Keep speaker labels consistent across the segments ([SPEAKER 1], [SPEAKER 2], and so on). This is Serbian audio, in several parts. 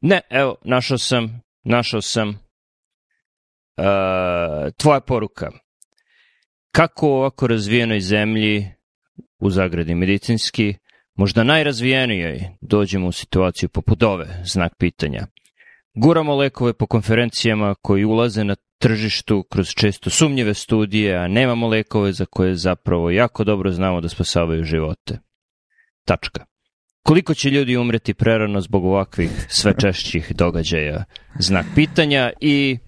[SPEAKER 1] Ne, evo, našao sam, našao sam uh, tvoja poruka. Kako u ovako razvijenoj zemlji, u zagradi medicinski, možda najrazvijenijoj, dođemo u situaciju poput ove, znak pitanja. Guramo lekove po konferencijama koji ulaze na tržištu kroz često sumnjive studije, a nemamo lekove za koje zapravo jako dobro znamo da spasavaju živote. Tačka. Koliko će ljudi umreti prerano zbog ovakvih sve češćih događaja? Znak pitanja i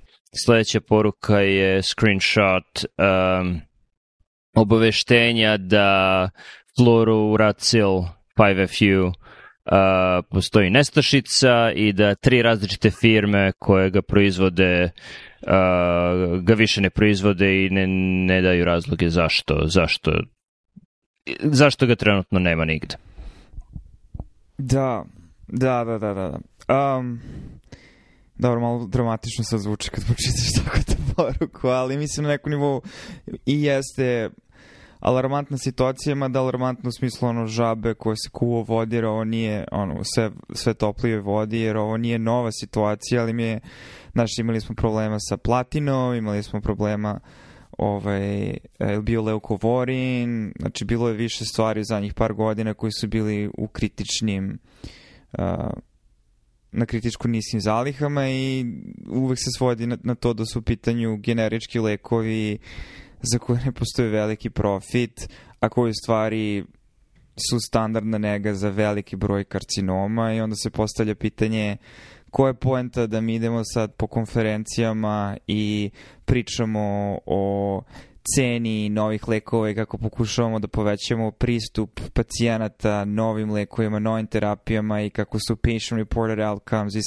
[SPEAKER 1] sledeća poruka je screenshot um, obaveštenja da fluoruracil 5FU Uh, postoji nestašica i da tri različite firme koje ga proizvode uh, ga više ne proizvode i ne, ne daju razloge zašto zašto zašto ga trenutno nema nigde.
[SPEAKER 2] Da, da, da, da, da. Um, dobro, malo dramatično sad zvuči kad počitaš tako tu poruku, ali mislim na neku nivou i jeste alarmantna situacija, ima da alarmantno u smislu ono žabe koje se kuo vodi, jer ovo nije ono, sve, sve toplije vodi, jer ovo nije nova situacija, ali mi je, znaš, imali smo problema sa platinom, imali smo problema uh, ovaj, e, bio leukovorin, znači bilo je više stvari u zadnjih par godina koji su bili u kritičnim na kritičko niskim zalihama i uvek se svodi na, na to da su u pitanju generički lekovi za koje ne postoji veliki profit, a koji u stvari su standardna nega za veliki broj karcinoma i onda se postavlja pitanje uh, koja je poenta da mi idemo sad po konferencijama i pričamo o ceni novih lekova i kako pokušavamo da povećamo pristup pacijenata novim lekovima, novim terapijama i kako su patient reported outcomes i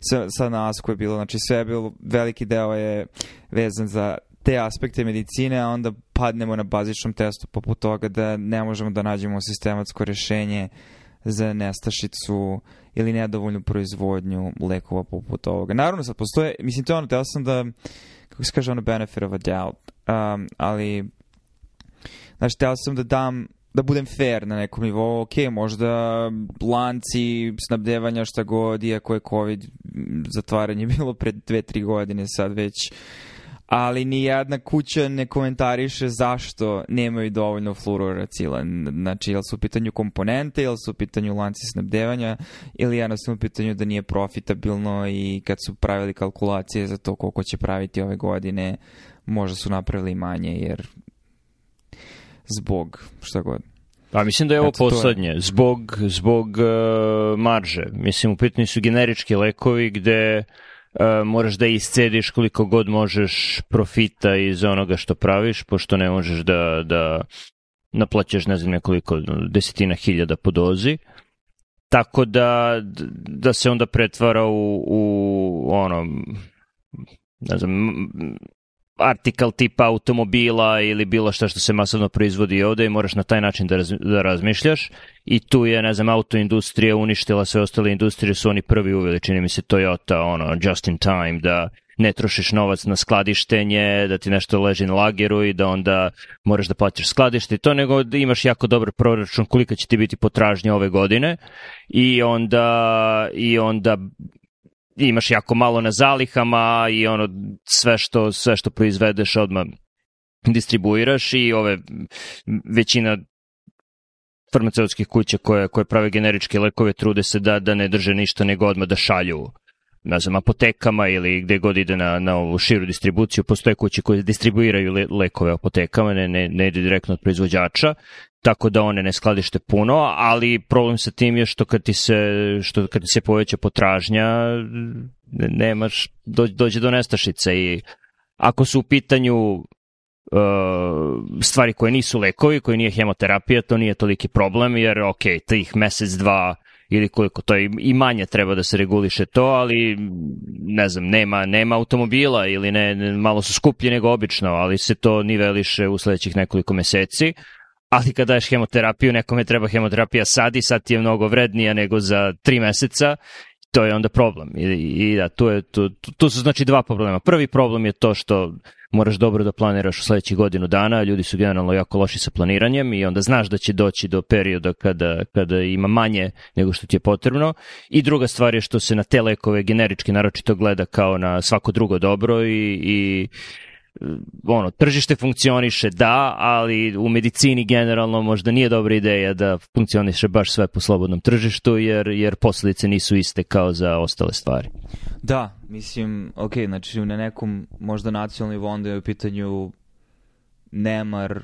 [SPEAKER 2] sa, sa nas koje je bilo. Znači sve je bilo, veliki deo je vezan za te aspekte medicine, a onda padnemo na bazičnom testu poput toga da ne možemo da nađemo sistematsko rešenje uh, za nestašicu ili nedovoljnu proizvodnju lekova poput ovoga. Naravno, sad postoje, mislim, to je ono, teo sam da, kako se kaže, ono, benefit of a doubt, um, ali, znači, teo sam da dam da budem fair na nekom nivou, ok, možda lanci, snabdevanja, šta god, iako je COVID zatvaranje bilo pred dve, tri godine, sad već ali ni jedna kuća ne komentariše zašto nemaju dovoljno fluorocila. Znači, jel su u pitanju komponente, ili su u pitanju lanci snabdevanja, ili jednostavno u pitanju da nije profitabilno i kad su pravili kalkulacije za to koliko će praviti ove godine, možda su napravili manje, jer zbog šta god.
[SPEAKER 1] Pa mislim da je ovo Eto, poslednje, je. zbog, zbog uh, marže. Mislim, u pitanju su generički lekovi gde E, moraš da iscediš koliko god možeš profita iz onoga što praviš, pošto ne možeš da, da naplaćaš ne znam nekoliko desetina hiljada po dozi. Tako da, da se onda pretvara u, u ono, ne znam, artikal tipa automobila ili bilo šta što se masovno proizvodi ovde i moraš na taj način da, raz, da razmišljaš i tu je, ne znam, autoindustrija uništila sve ostale industrije, su oni prvi uveli, čini mi se Toyota, ono, just in time, da ne trošiš novac na skladištenje, da ti nešto leži na lageru i da onda moraš da plaćaš skladište i to, nego da imaš jako dobar proračun kolika će ti biti potražnja ove godine i onda, i onda imaš jako malo na zalihama i ono sve što sve što proizvedeš odma distribuiraš i ove većina farmaceutskih kuća koje koje prave generičke lekove trude se da da ne drže ništa nego odma da šalju na znam, apotekama ili gde god ide na, na ovu širu distribuciju, postoje kuće koje distribuiraju le, lekove apotekama, ne, ne, ne ide direktno od proizvođača tako da one ne skladište puno, ali problem sa tim je što kad ti se, što kad ti se poveća potražnja, nemaš, do, dođe do nestašice i ako su u pitanju e, stvari koje nisu lekovi, koje nije hemoterapija, to nije toliki problem, jer ok, tih mesec, dva ili koliko to je, i manje treba da se reguliše to, ali ne znam, nema, nema automobila ili ne, malo su skuplji nego obično, ali se to niveliše u sledećih nekoliko meseci. Uh, ali kad daješ hemoterapiju, nekome treba hemoterapija sad i sad ti je mnogo vrednija nego za tri meseca, to je onda problem. I, i da, tu, je, tu, tu su znači dva problema. Prvi problem je to što moraš dobro da planiraš u sledećih godinu dana, ljudi su generalno jako loši sa planiranjem i onda znaš da će doći do perioda kada, kada ima manje nego što ti je potrebno. I druga stvar je što se na te lekove generički naročito gleda kao na svako drugo dobro i, i E, ono, tržište funkcioniše, da, ali u medicini generalno možda nije dobra ideja da funkcioniše baš sve po slobodnom tržištu, jer, jer posledice nisu iste kao za ostale stvari.
[SPEAKER 2] Da, mislim, ok, znači na nekom možda nacionalnom nivou onda je u pitanju nemar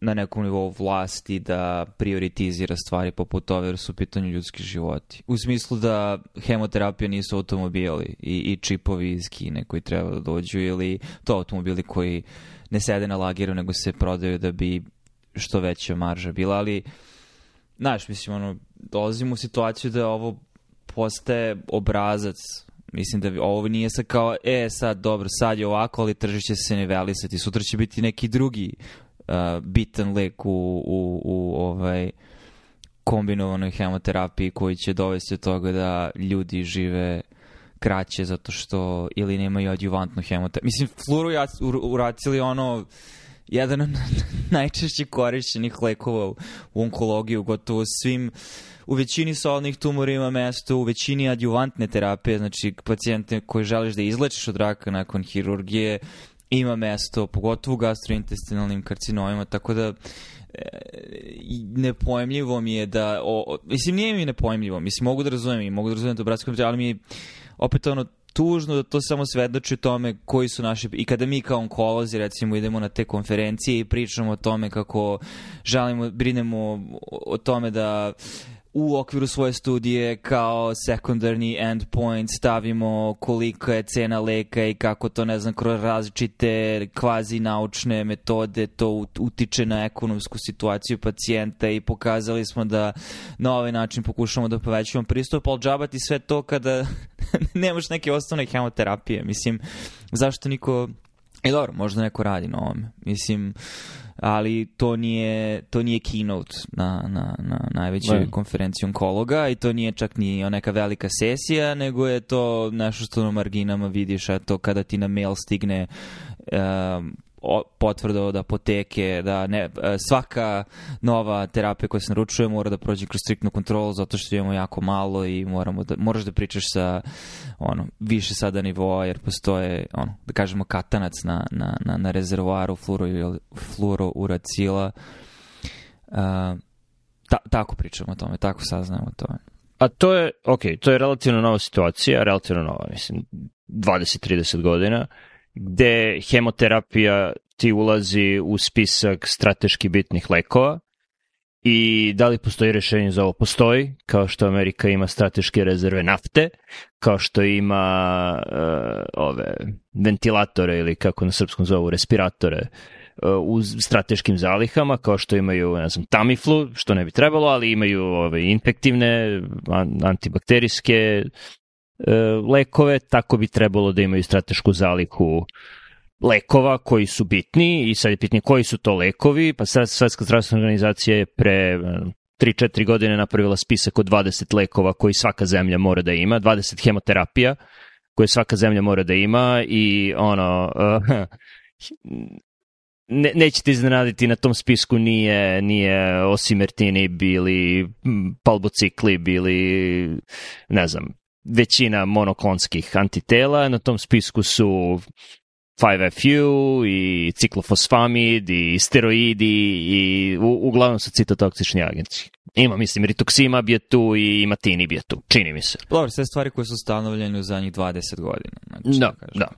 [SPEAKER 2] na nekom nivou vlasti da prioritizira stvari poput ove jer su u pitanju ljudski životi. U smislu da hemoterapija nisu automobili i, i čipovi iz Kine koji treba da dođu ili to automobili koji ne sede na lageru nego se prodaju da bi što veća marža bila, ali znaš, mislim, ono, dolazimo u situaciju da ovo postaje obrazac Mislim da ovo nije sad kao, e sad dobro, sad je ovako, ali tržište se nivelisati, sutra će biti neki drugi Uh, bitan lek u, u, u ovaj kombinovanoj hemoterapiji koji će dovesti do toga da ljudi žive kraće zato što ili nemaju adjuvantnu hemoterapiju. Mislim, fluoruracil je ono jedan od najčešće korišćenih lekova u onkologiji gotovo svim u većini solnih tumora ima mesto, u većini adjuvantne terapije, znači pacijente koje želiš da izlečiš od raka nakon hirurgije, ima mesto, pogotovo u gastrointestinalnim karcinomima, tako da e, nepojemljivo mi je da, o, mislim nije mi nepojemljivo, mislim mogu da razumem i mogu da razumem to da bratsko ali mi je opet ono tužno da to samo svedoči o tome koji su naši, i kada mi kao onkolozi recimo idemo na te konferencije i pričamo o tome kako želimo, brinemo o tome da u okviru svoje studije kao sekundarni endpoint stavimo kolika je cena leka i kako to, ne znam, kroz različite kvazi naučne metode to utiče na ekonomsku situaciju pacijenta i pokazali smo da na ovaj način pokušamo da povećamo pristup, ali džabati sve to kada nemaš neke osnovne hemoterapije, mislim, zašto niko... E dobro, možda neko radi na ovome, mislim... Uh, ali to nije, to nije keynote na, na, na najvećoj ne. Da. konferenciji onkologa i to nije čak ni neka velika sesija, nego je to nešto što na marginama vidiš, to kada ti na mail stigne um, potvrda da od apoteke, da ne, e, svaka nova terapija koja se naručuje mora da prođe kroz striktnu kontrolu zato što imamo jako malo i moramo da, moraš da pričaš sa ono, više sada nivoa jer postoje, ono, da kažemo katanac na, na, na, na rezervoaru fluoro, fluorouracila. Uh, ta, tako pričamo o tome, tako saznajemo o tome.
[SPEAKER 1] A to je, ok, to je relativno nova situacija, relativno nova, mislim, 20-30 godina gde hemoterapija ti ulazi u spisak strateški bitnih lekova i da li postoji rešenje za ovo? Postoji, kao što Amerika ima strateške rezerve nafte, kao što ima uh, ove ventilatore ili kako na srpskom zovu respiratore uh, u strateškim zalihama, kao što imaju, ne znam, Tamiflu, što ne bi trebalo, ali imaju ove infektivne, an antibakterijske, E, lekove, tako bi trebalo da imaju stratešku zalihu lekova koji su bitni i sad je pitanje koji su to lekovi, pa sad Svetska zdravstvena organizacija je pre 3-4 e, godine napravila spisak od 20 lekova koji svaka zemlja mora da ima, 20 hemoterapija koje svaka zemlja mora da ima i ono, uh, ne, nećete iznenaditi na tom spisku nije, nije osimertini bili palbocikli bili ne znam većina monoklonskih antitela. Na tom spisku su 5FU i ciklofosfamid i steroidi i u, uglavnom su citotoksični agenti. Ima, mislim, rituximab je tu i imatinib je tu, čini mi se.
[SPEAKER 2] Dobro, sve stvari koje su stanovljene u zadnjih 20 godina. Znači, da, da. Kažem. da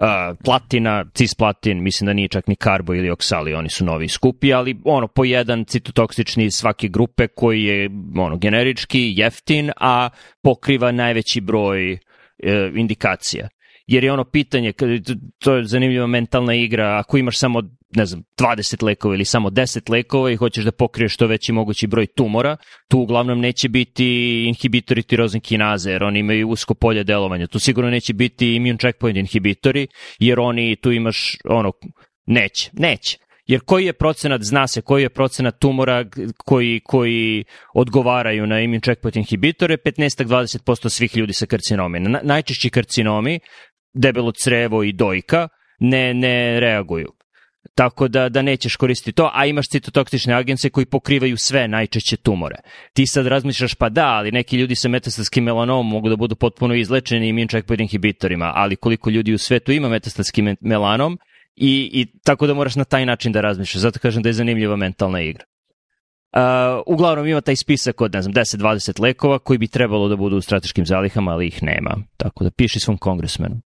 [SPEAKER 1] uh, platina, cisplatin, mislim da nije čak ni karbo ili oksali, oni su novi skupi, ali ono, po jedan citotoksični iz svake grupe koji je ono, generički, jeftin, a pokriva najveći broj uh, indikacija jer je ono pitanje, to je zanimljiva mentalna igra, ako imaš samo ne znam, 20 lekova ili samo 10 lekova i hoćeš da pokriješ što veći mogući broj tumora, tu uglavnom neće biti inhibitori tirozin kinaze, jer oni imaju usko polje delovanja. Tu sigurno neće biti immune checkpoint inhibitori, jer oni tu imaš, ono, neće, neće. Jer koji je procenat, zna se koji je procenat tumora koji, koji odgovaraju na immune checkpoint inhibitore, 15-20% svih ljudi sa karcinome. Na, najčešći karcinomi, debelo crevo i dojka, ne, ne reaguju tako da, da nećeš koristiti to, a imaš citotoksične agence koji pokrivaju sve najčešće tumore. Ti sad razmišljaš, pa da, ali neki ljudi sa metastatskim melanomom mogu da budu potpuno izlečeni immune checkpoint inhibitorima, ali koliko ljudi u svetu ima metastatski melanom i, i tako da moraš na taj način da razmišljaš. Zato kažem da je zanimljiva mentalna igra. Uh, uglavnom ima taj spisak od, ne znam, 10-20 lekova koji bi trebalo da budu u strateškim zalihama, ali ih nema. Tako da piši svom kongresmenu.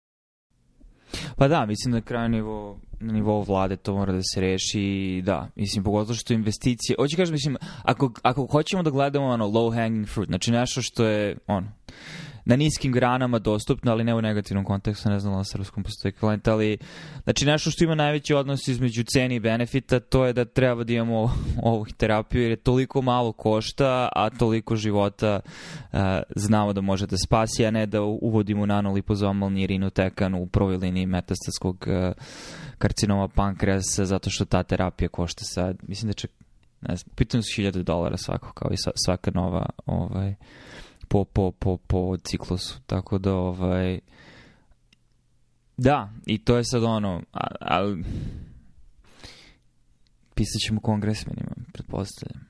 [SPEAKER 2] Pa da, mislim da na kraju nivo, na nivou vlade to mora da se reši i da, mislim, pogotovo što investicije, hoće kažem, mislim, ako, ako hoćemo da gledamo ono low hanging fruit, znači nešto što je, ono, na niskim granama dostupno, ali ne u negativnom kontekstu, ne znam da na srpskom postoji klijent, ali znači nešto što ima najveći odnos između ceni i benefita, to je da treba da imamo ovu terapiju, jer je toliko malo košta, a toliko života uh, znamo da može da spasi, a ne da uvodimo nanolipozomalni rinotekan u prvoj liniji metastatskog uh, e, karcinoma pankreasa, zato što ta terapija košta sad, mislim da čak ne znam, pitanju su hiljade dolara svako, kao i svaka nova ovaj, po, po, po, po ciklusu. Tako da, ovaj... Da, i to je sad ono, ali... Pisat ćemo kongresmenima, pretpostavljam.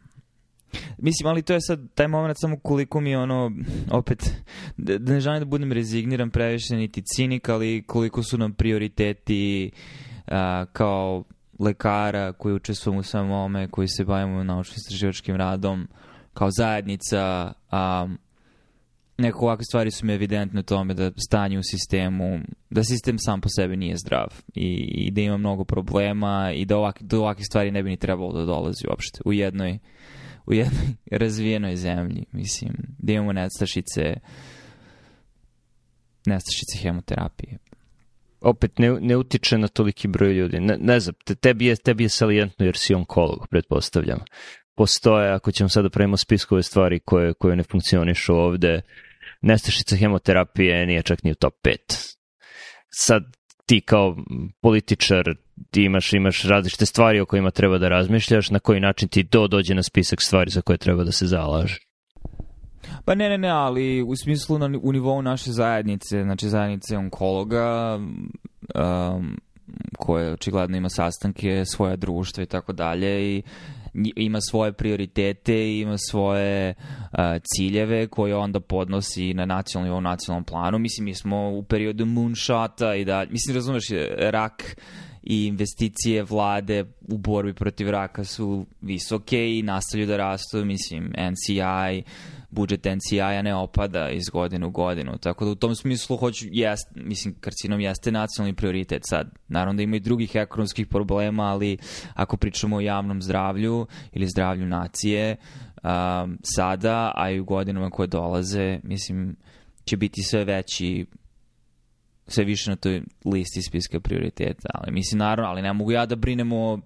[SPEAKER 2] Mislim, ali to je sad taj moment samo koliko mi ono, opet, da, da ne želim da budem rezigniran previše niti cinik, ali koliko su nam prioriteti a, kao lekara koji učestvujemo u samom ovome, koji se bavimo naučno-istraživačkim radom, kao zajednica, a, neko ovakve stvari su mi evidentne tome da stanje u sistemu, da sistem sam po sebi nije zdrav i, i da ima mnogo problema i da ovakve, do ovakve stvari ne bi ni trebalo da dolazi uopšte u jednoj, u jednoj razvijenoj zemlji. Mislim, da imamo nestašice, nestašice hemoterapije.
[SPEAKER 1] Opet, ne, ne utiče na toliki broj ljudi. Ne, ne znam, tebi, je, tebi je salijentno jer si onkolog, pretpostavljam postoje, ako ćemo sad da pravimo spiskove stvari koje, koje ne funkcionišu ovde, nestašica hemoterapije nije čak ni u top 5. Sad, ti kao političar ti imaš, imaš različite stvari o kojima treba da razmišljaš, na koji način ti to dođe na spisak stvari za koje treba da se zalaže.
[SPEAKER 2] Pa ne, ne, ne, ali u smislu na, u nivou naše zajednice, znači zajednice onkologa, um, koje očigledno ima sastanke, svoja društva i tako dalje i ima svoje prioritete, ima svoje uh, ciljeve koje onda podnosi na nacionalnom i nacionalnom planu. Mislim, mi smo u periodu moonshota i da, mislim, razumeš, rak i investicije vlade u borbi protiv raka su visoke i nastavljaju da rastu, mislim, NCI, budžet NCI-a ne opada iz godine u godinu. Tako da u tom smislu hoću, jes, mislim, karcinom jeste nacionalni prioritet sad. Naravno da ima i drugih ekonomskih problema, ali ako pričamo o javnom zdravlju ili zdravlju nacije, um, sada, a i u godinama koje dolaze, mislim, će biti sve veći sve više na toj listi spiska prioriteta. Ali mislim, naravno, ali ne mogu ja da brinem o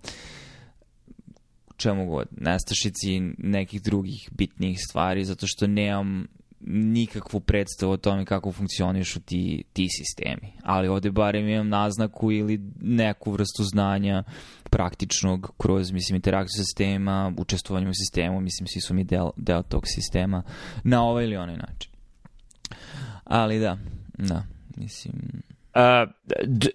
[SPEAKER 2] čemu god, nestašici nekih drugih bitnih stvari, zato što nemam nikakvu predstavu o tome kako funkcionišu ti, ti sistemi. Ali ovde barem imam naznaku ili neku vrstu znanja praktičnog kroz, mislim, interakciju sa sistema, učestvovanje u sistemu, mislim, svi su mi deo, deo tog sistema na ovaj ili onaj način. Ali da, da, mislim...
[SPEAKER 1] A,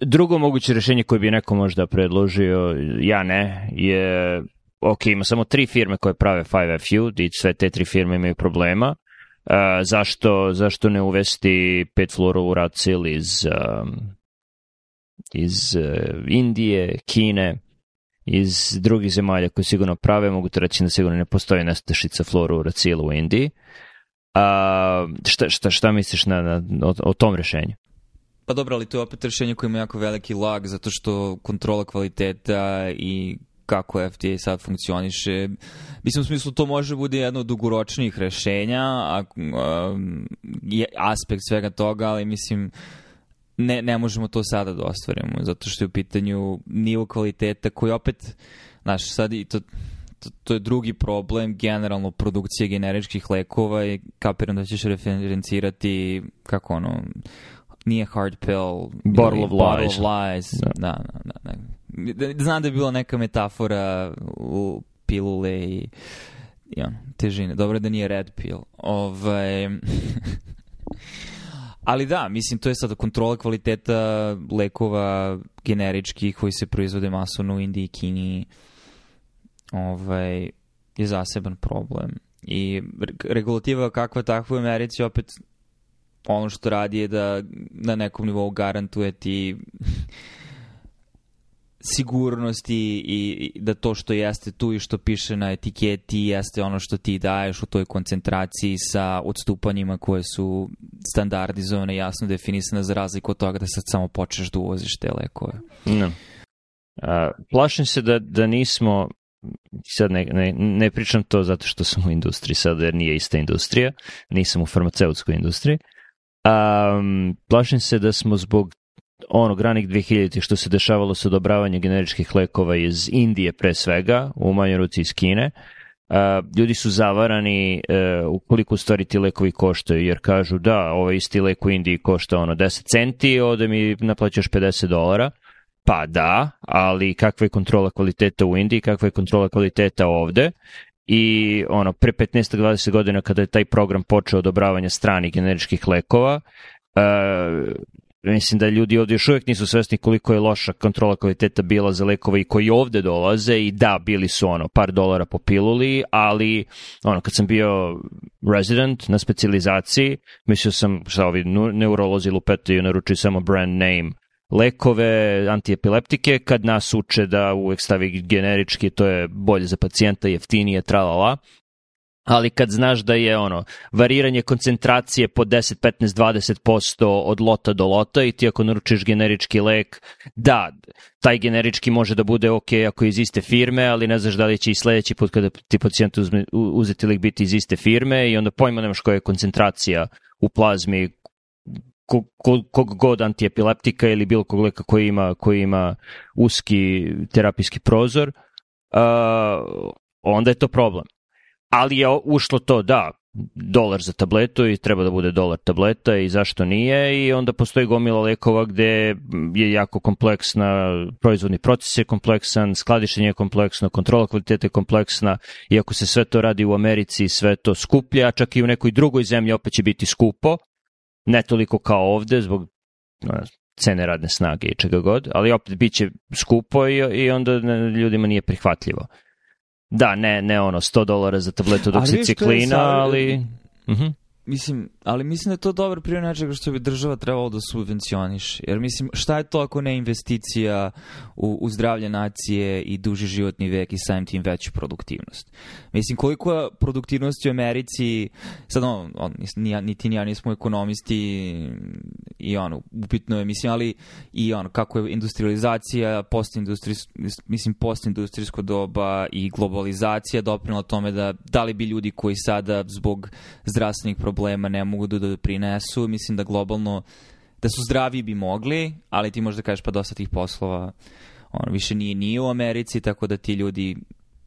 [SPEAKER 1] drugo moguće rešenje koje bi neko možda predložio, ja ne, je ok, ima samo tri firme koje prave 5FU i sve te tri firme imaju problema. Uh, zašto, zašto ne uvesti pet fluorovu racil iz, um, iz uh, Indije, Kine, iz drugih zemalja koje sigurno prave, mogu te reći da sigurno ne postoji nestašica fluoru racila u Indiji. Uh, šta, šta, šta misliš na, na, o, o tom rešenju?
[SPEAKER 2] Pa dobro, ali to je opet rešenje koje ima jako veliki lag, zato što kontrola kvaliteta i kako FTA sad funkcioniše. Mislim, u smislu, to može bude jedno od dugoročnijih rešenja, a, a, aspekt svega toga, ali mislim, ne, ne možemo to sada da ostvarimo, zato što je u pitanju nivo kvaliteta koji opet, znaš, sad i to, to, to je drugi problem generalno produkcije generičkih lekova i kapiram da ćeš referencirati kako ono nije hard pill
[SPEAKER 1] Bottle of Lies,
[SPEAKER 2] bottle of lies. Da. da, da, da, da Da, znam da je bila neka metafora u pilule i, i on, težine. Dobro da nije red pill. Ovaj... Ali da, mislim, to je sada kontrola kvaliteta lekova generičkih koji se proizvode masovno u Indiji i Kini ovaj, je zaseban problem. I regulativa kakva takva u Americi opet ono što radi je da na nekom nivou garantuje ti sigurnosti i, i da to što jeste tu i što piše na etiketi jeste ono što ti daješ u toj koncentraciji sa odstupanjima koje su standardizovane, jasno definisane za razliku od toga da sad samo počneš da uvoziš te lekove.
[SPEAKER 1] No. Da. A, plašim se da, da nismo sad ne, ne, ne pričam to zato što sam u industriji sad, jer nije ista industrija, nisam u farmaceutskoj industriji, um, plašim se da smo zbog ono ranih 2000 što se dešavalo sa odobravanjem generičkih lekova iz Indije pre svega, u manjoj ruci iz Kine, Uh, ljudi su zavarani uh, e, ukoliko u stvari ti lekovi koštaju, jer kažu da, ovaj isti lek u Indiji košta ono 10 centi, ovde mi naplaćaš 50 dolara. Pa da, ali kakva je kontrola kvaliteta u Indiji, kakva je kontrola kvaliteta ovde i ono pre 15-20 godina kada je taj program počeo odobravanje stranih generičkih lekova, uh, Mislim da ljudi ovdje još uvijek nisu svesni koliko je loša kontrola kvaliteta bila za lekove i koji ovde dolaze i da, bili su ono par dolara po piluli, ali ono kad sam bio resident na specijalizaciji, mislio sam šta ovi neurolozi lupetaju, naručuju samo brand name lekove, antiepileptike, kad nas uče da uvek stavi generički, to je bolje za pacijenta, jeftinije, tralala, ali kad znaš da je ono variranje koncentracije po 10, 15, 20% od lota do lota i ti ako naručiš generički lek, da, taj generički može da bude ok ako je iz iste firme, ali ne znaš da li će i sledeći put kada ti pacijent uzme, uzeti lek biti iz iste firme i onda pojma nemaš koja je koncentracija u plazmi kog, kog, kog god antiepileptika ili bilo kog leka koji ima, koji ima uski terapijski prozor, uh, onda je to problem ali je ušlo to, da, dolar za tabletu i treba da bude dolar tableta i zašto nije i onda postoji gomila lekova gde je jako kompleksna, proizvodni proces je kompleksan, skladištenje je kompleksno, kontrola kvalitete je kompleksna i ako se sve to radi u Americi, sve to skuplje, a čak i u nekoj drugoj zemlji opet će biti skupo, ne toliko kao ovde zbog cene radne snage i čega god, ali opet bit će skupo i, i onda ljudima nije prihvatljivo. Da, ne, ne ono, 100 dolara za tabletu doksiciklina, ali...
[SPEAKER 2] ali... Uh-huh mislim, ali mislim da je to dobar primjer nečega što bi država trebalo da subvencioniše. Jer mislim, šta je to ako ne investicija u, u zdravlje nacije i duži životni vek i samim tim veću produktivnost? Mislim, koliko je produktivnosti u Americi, sad on, on ni, ti ni ja nismo ekonomisti i ono, upitno je, mislim, ali i ono, kako je industrializacija, postindustrijsko, mislim, postindustrijsko doba i globalizacija doprinala tome da da li bi ljudi koji sada zbog zdravstvenih problema problema ne mogu da doprinesu. Mislim da globalno, da su zdraviji bi mogli, ali ti možda kažeš pa dosta tih poslova on više nije ni u Americi, tako da ti ljudi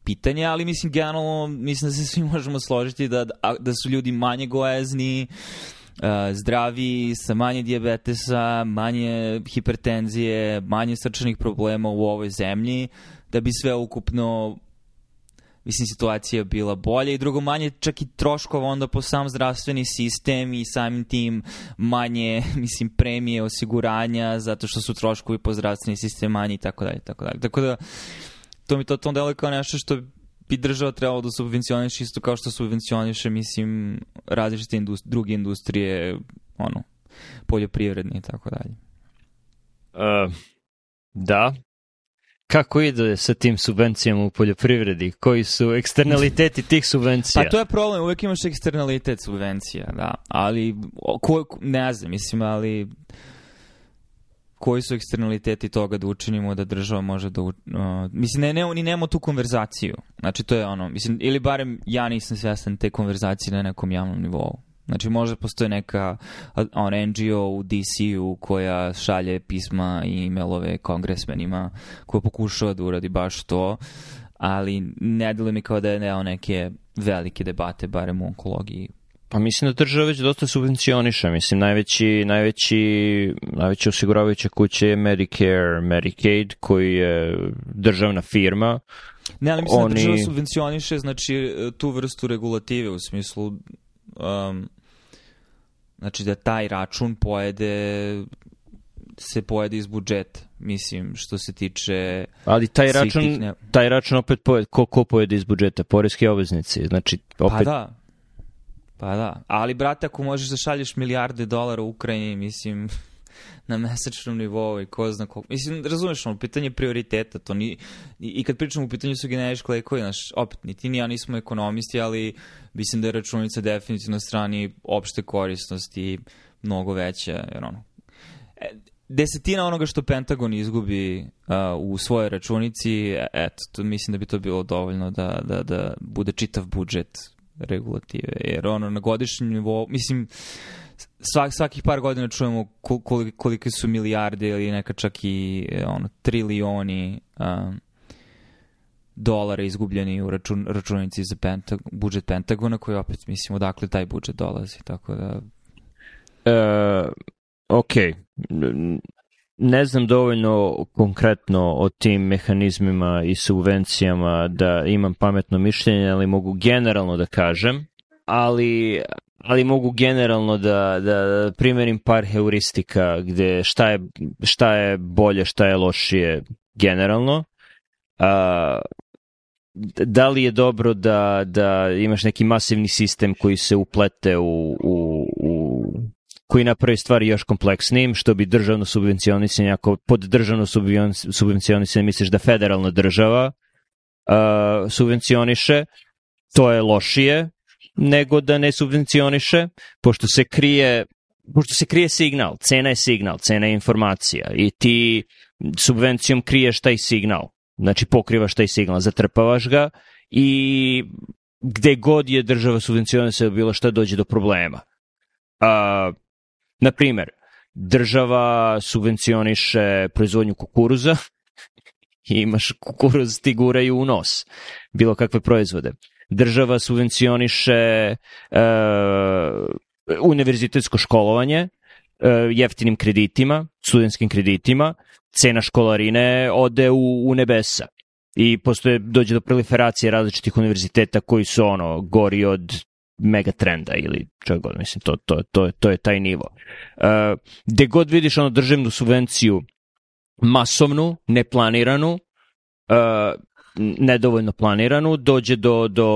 [SPEAKER 2] pitanje, ali mislim generalno mislim da se svi možemo složiti da, da su ljudi manje gojezni, uh, zdravi, sa manje dijabetesa, manje hipertenzije, manje srčanih problema u ovoj zemlji, da bi sve ukupno mislim, situacija bila bolja i drugo manje čak i troškova onda po sam zdravstveni sistem i samim tim manje, mislim, premije osiguranja zato što su troškovi po zdravstveni sistem manji i tako dalje, tako dalje. Tako da, to mi to tom delo kao nešto što bi država trebalo da subvencioniše isto kao što subvencioniše, mislim, različite indust druge industrije, ono, poljoprivredne i
[SPEAKER 1] tako dalje. Uh, da, kako ide sa tim subvencijama u poljoprivredi? Koji su eksternaliteti tih subvencija?
[SPEAKER 2] Pa to je problem, uvek imaš eksternalitet subvencija, da. Ali, ko, ne znam, mislim, ali koji su eksternaliteti toga da učinimo da država može da... Uh, mislim, ne, ne, ni nemamo tu konverzaciju. Znači, to je ono, mislim, ili barem ja nisam svestan te konverzacije na nekom javnom nivou. Znači može postoje neka on NGO u DC-u koja šalje pisma i e-mailove kongresmenima koja pokušava da uradi baš to, ali ne delo mi kao da je neo neke velike debate, barem u onkologiji.
[SPEAKER 1] Pa mislim da država već dosta subvencioniše, mislim najveći, najveći, najveća osiguravajuća kuća je Medicare, Medicaid koji je državna firma.
[SPEAKER 2] Ne, ali mislim da Oni... da država subvencioniše znači e, tu vrstu regulative u smislu um, Znači da taj račun pojede se pojede iz budžeta, mislim, što se tiče...
[SPEAKER 1] Ali taj račun, ne... taj račun opet pojede, ko, ko pojede iz budžeta? Poreske obveznice, znači pa opet...
[SPEAKER 2] Pa da, pa da. Ali, brate, ako možeš da šalješ milijarde dolara u Ukrajini, mislim, na mesečnom nivou i ko zna koliko. Mislim, razumeš, ono, pitanje prioriteta, to ni, i, kad pričamo u pitanju su generički lekovi, znaš, opet, ni ti ni ja nismo ekonomisti, ali mislim da je računica definitivno strani opšte korisnosti mnogo veća, jer ono, e, desetina onoga što Pentagon izgubi uh, u svojoj računici, e, eto, to, mislim da bi to bilo dovoljno da, da, da bude čitav budžet regulative, jer ono na godišnjem nivou, mislim, svak, svakih par godina čujemo kolike, kolike su milijarde ili neka čak i e, ono, trilioni um, dolara izgubljeni u račun, računici za Pentag budžet Pentagona, koji opet, mislim, odakle taj budžet dolazi, tako da...
[SPEAKER 1] E, ok, ne znam dovoljno konkretno o tim mehanizmima i subvencijama da imam pametno mišljenje, ali mogu generalno da kažem, ali ali mogu generalno da, da, da primerim par heuristika gde šta je, šta je bolje, šta je lošije generalno. A, da li je dobro da, da imaš neki masivni sistem koji se uplete u, u, u koji napravi stvari još kompleksnijim, što bi državno subvencionisanje, ako pod državno subvencionisanje misliš da federalna država uh, subvencioniše, to je lošije, nego da ne subvencioniše, pošto se krije pošto se krije signal, cena je signal, cena je informacija i ti subvencijom kriješ taj signal, znači pokrivaš taj signal, zatrpavaš ga i gde god je država subvencionisala bilo šta dođe do problema. A, naprimer, država subvencioniše proizvodnju kukuruza i imaš kukuruz ti guraju u nos, bilo kakve proizvode država subvencioniše e, univerzitetsko školovanje e, jeftinim kreditima, studentskim kreditima, cena školarine ode u, u nebesa i postoje, dođe do proliferacije različitih univerziteta koji su ono gori od mega trenda ili čak god, mislim, to, to, to, to je taj nivo. Uh, gde god vidiš ono državnu subvenciju masovnu, neplaniranu, uh, nedovoljno planiranu, dođe do, do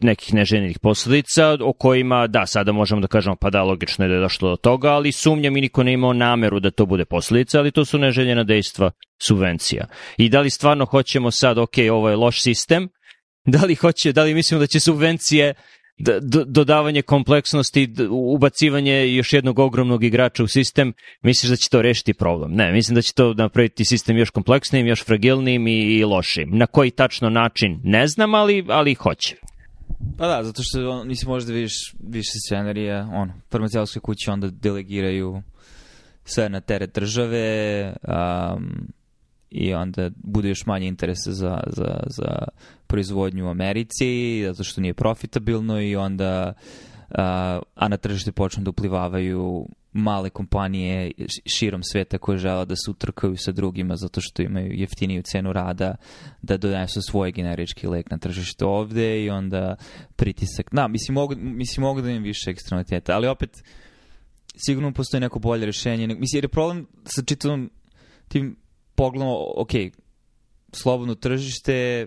[SPEAKER 1] nekih neželjenih posledica o kojima, da, sada možemo da kažemo pa da, logično je da je došlo do toga, ali sumnjam i niko ne imao nameru da to bude posledica, ali to su neželjena dejstva subvencija. I da li stvarno hoćemo sad, ok, ovo je loš sistem, da li hoće, da li mislimo da će subvencije Da, dodavanje kompleksnosti, ubacivanje još jednog ogromnog igrača u sistem, misliš da će to rešiti problem? Ne, mislim da će to napraviti sistem još kompleksnijim, još fragilnijim i, i lošim. Na koji tačno način ne znam, ali, ali hoće.
[SPEAKER 2] Pa da, zato što on, mislim možda da vidiš više scenarija, ono, farmaceutske kuće onda delegiraju sve na teret države, um, i onda bude još manje interesa za, za, za proizvodnju u Americi, zato što nije profitabilno i onda a, a na tržište počnu da uplivavaju male kompanije širom sveta koje žele da se utrkaju sa drugima zato što imaju jeftiniju cenu rada da donesu svoj generički lek na tržište ovde i onda pritisak. Da, mislim, mogu, mislim, mogu da im više ekstremiteta, ali opet sigurno postoji neko bolje rešenje. Mislim, jer je problem sa čitavom tim pogledamo, ok, slobodno tržište,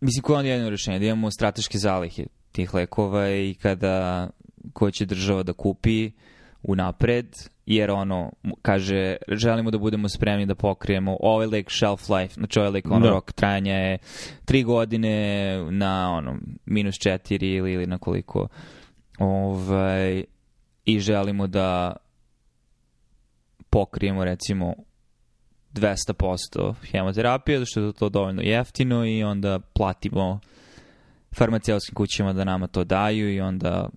[SPEAKER 2] mislim, koje je jedno rešenje? Da imamo strateške zalihe tih lekova i kada koje će država da kupi u napred, jer ono, kaže, želimo da budemo spremni da pokrijemo ovaj lek shelf life, znači ovaj lek, ono, da. rok trajanja je tri godine na, ono, minus četiri ili, ili na koliko. Ovaj, I želimo da pokrijemo recimo 200% hemoterapije, zato što je to dovoljno jeftino i onda platimo farmaceutskim kućama da nama to daju i onda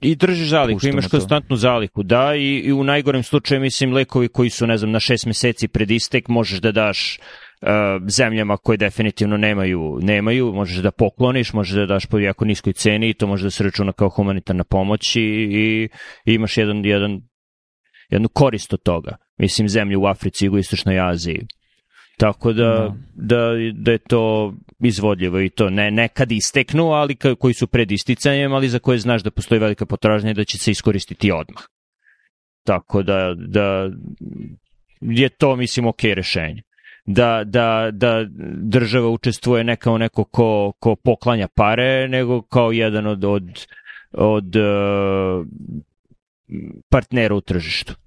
[SPEAKER 1] I drži zaliku, imaš konstantnu zaliku, da, i, i u najgorem slučaju, mislim, lekovi koji su, ne znam, na šest meseci pred istek, možeš da daš uh, zemljama koje definitivno nemaju, nemaju, možeš da pokloniš, možeš da daš po jako niskoj ceni i to može da se računa kao humanitarna pomoć i, i imaš jedan, jedan jednu korist od toga. Mislim, zemlju u Africi i u Istočnoj Aziji. Tako da, da, da, da je to izvodljivo i to ne nekad isteknu, ali ka, koji su pred isticanjem, ali za koje znaš da postoji velika potražnja i da će se iskoristiti odmah. Tako da, da je to, mislim, ok rešenje. Da, da, da država učestvuje ne kao neko ko, ko poklanja pare, nego kao jedan od, od, od uh, partnera u tržištu.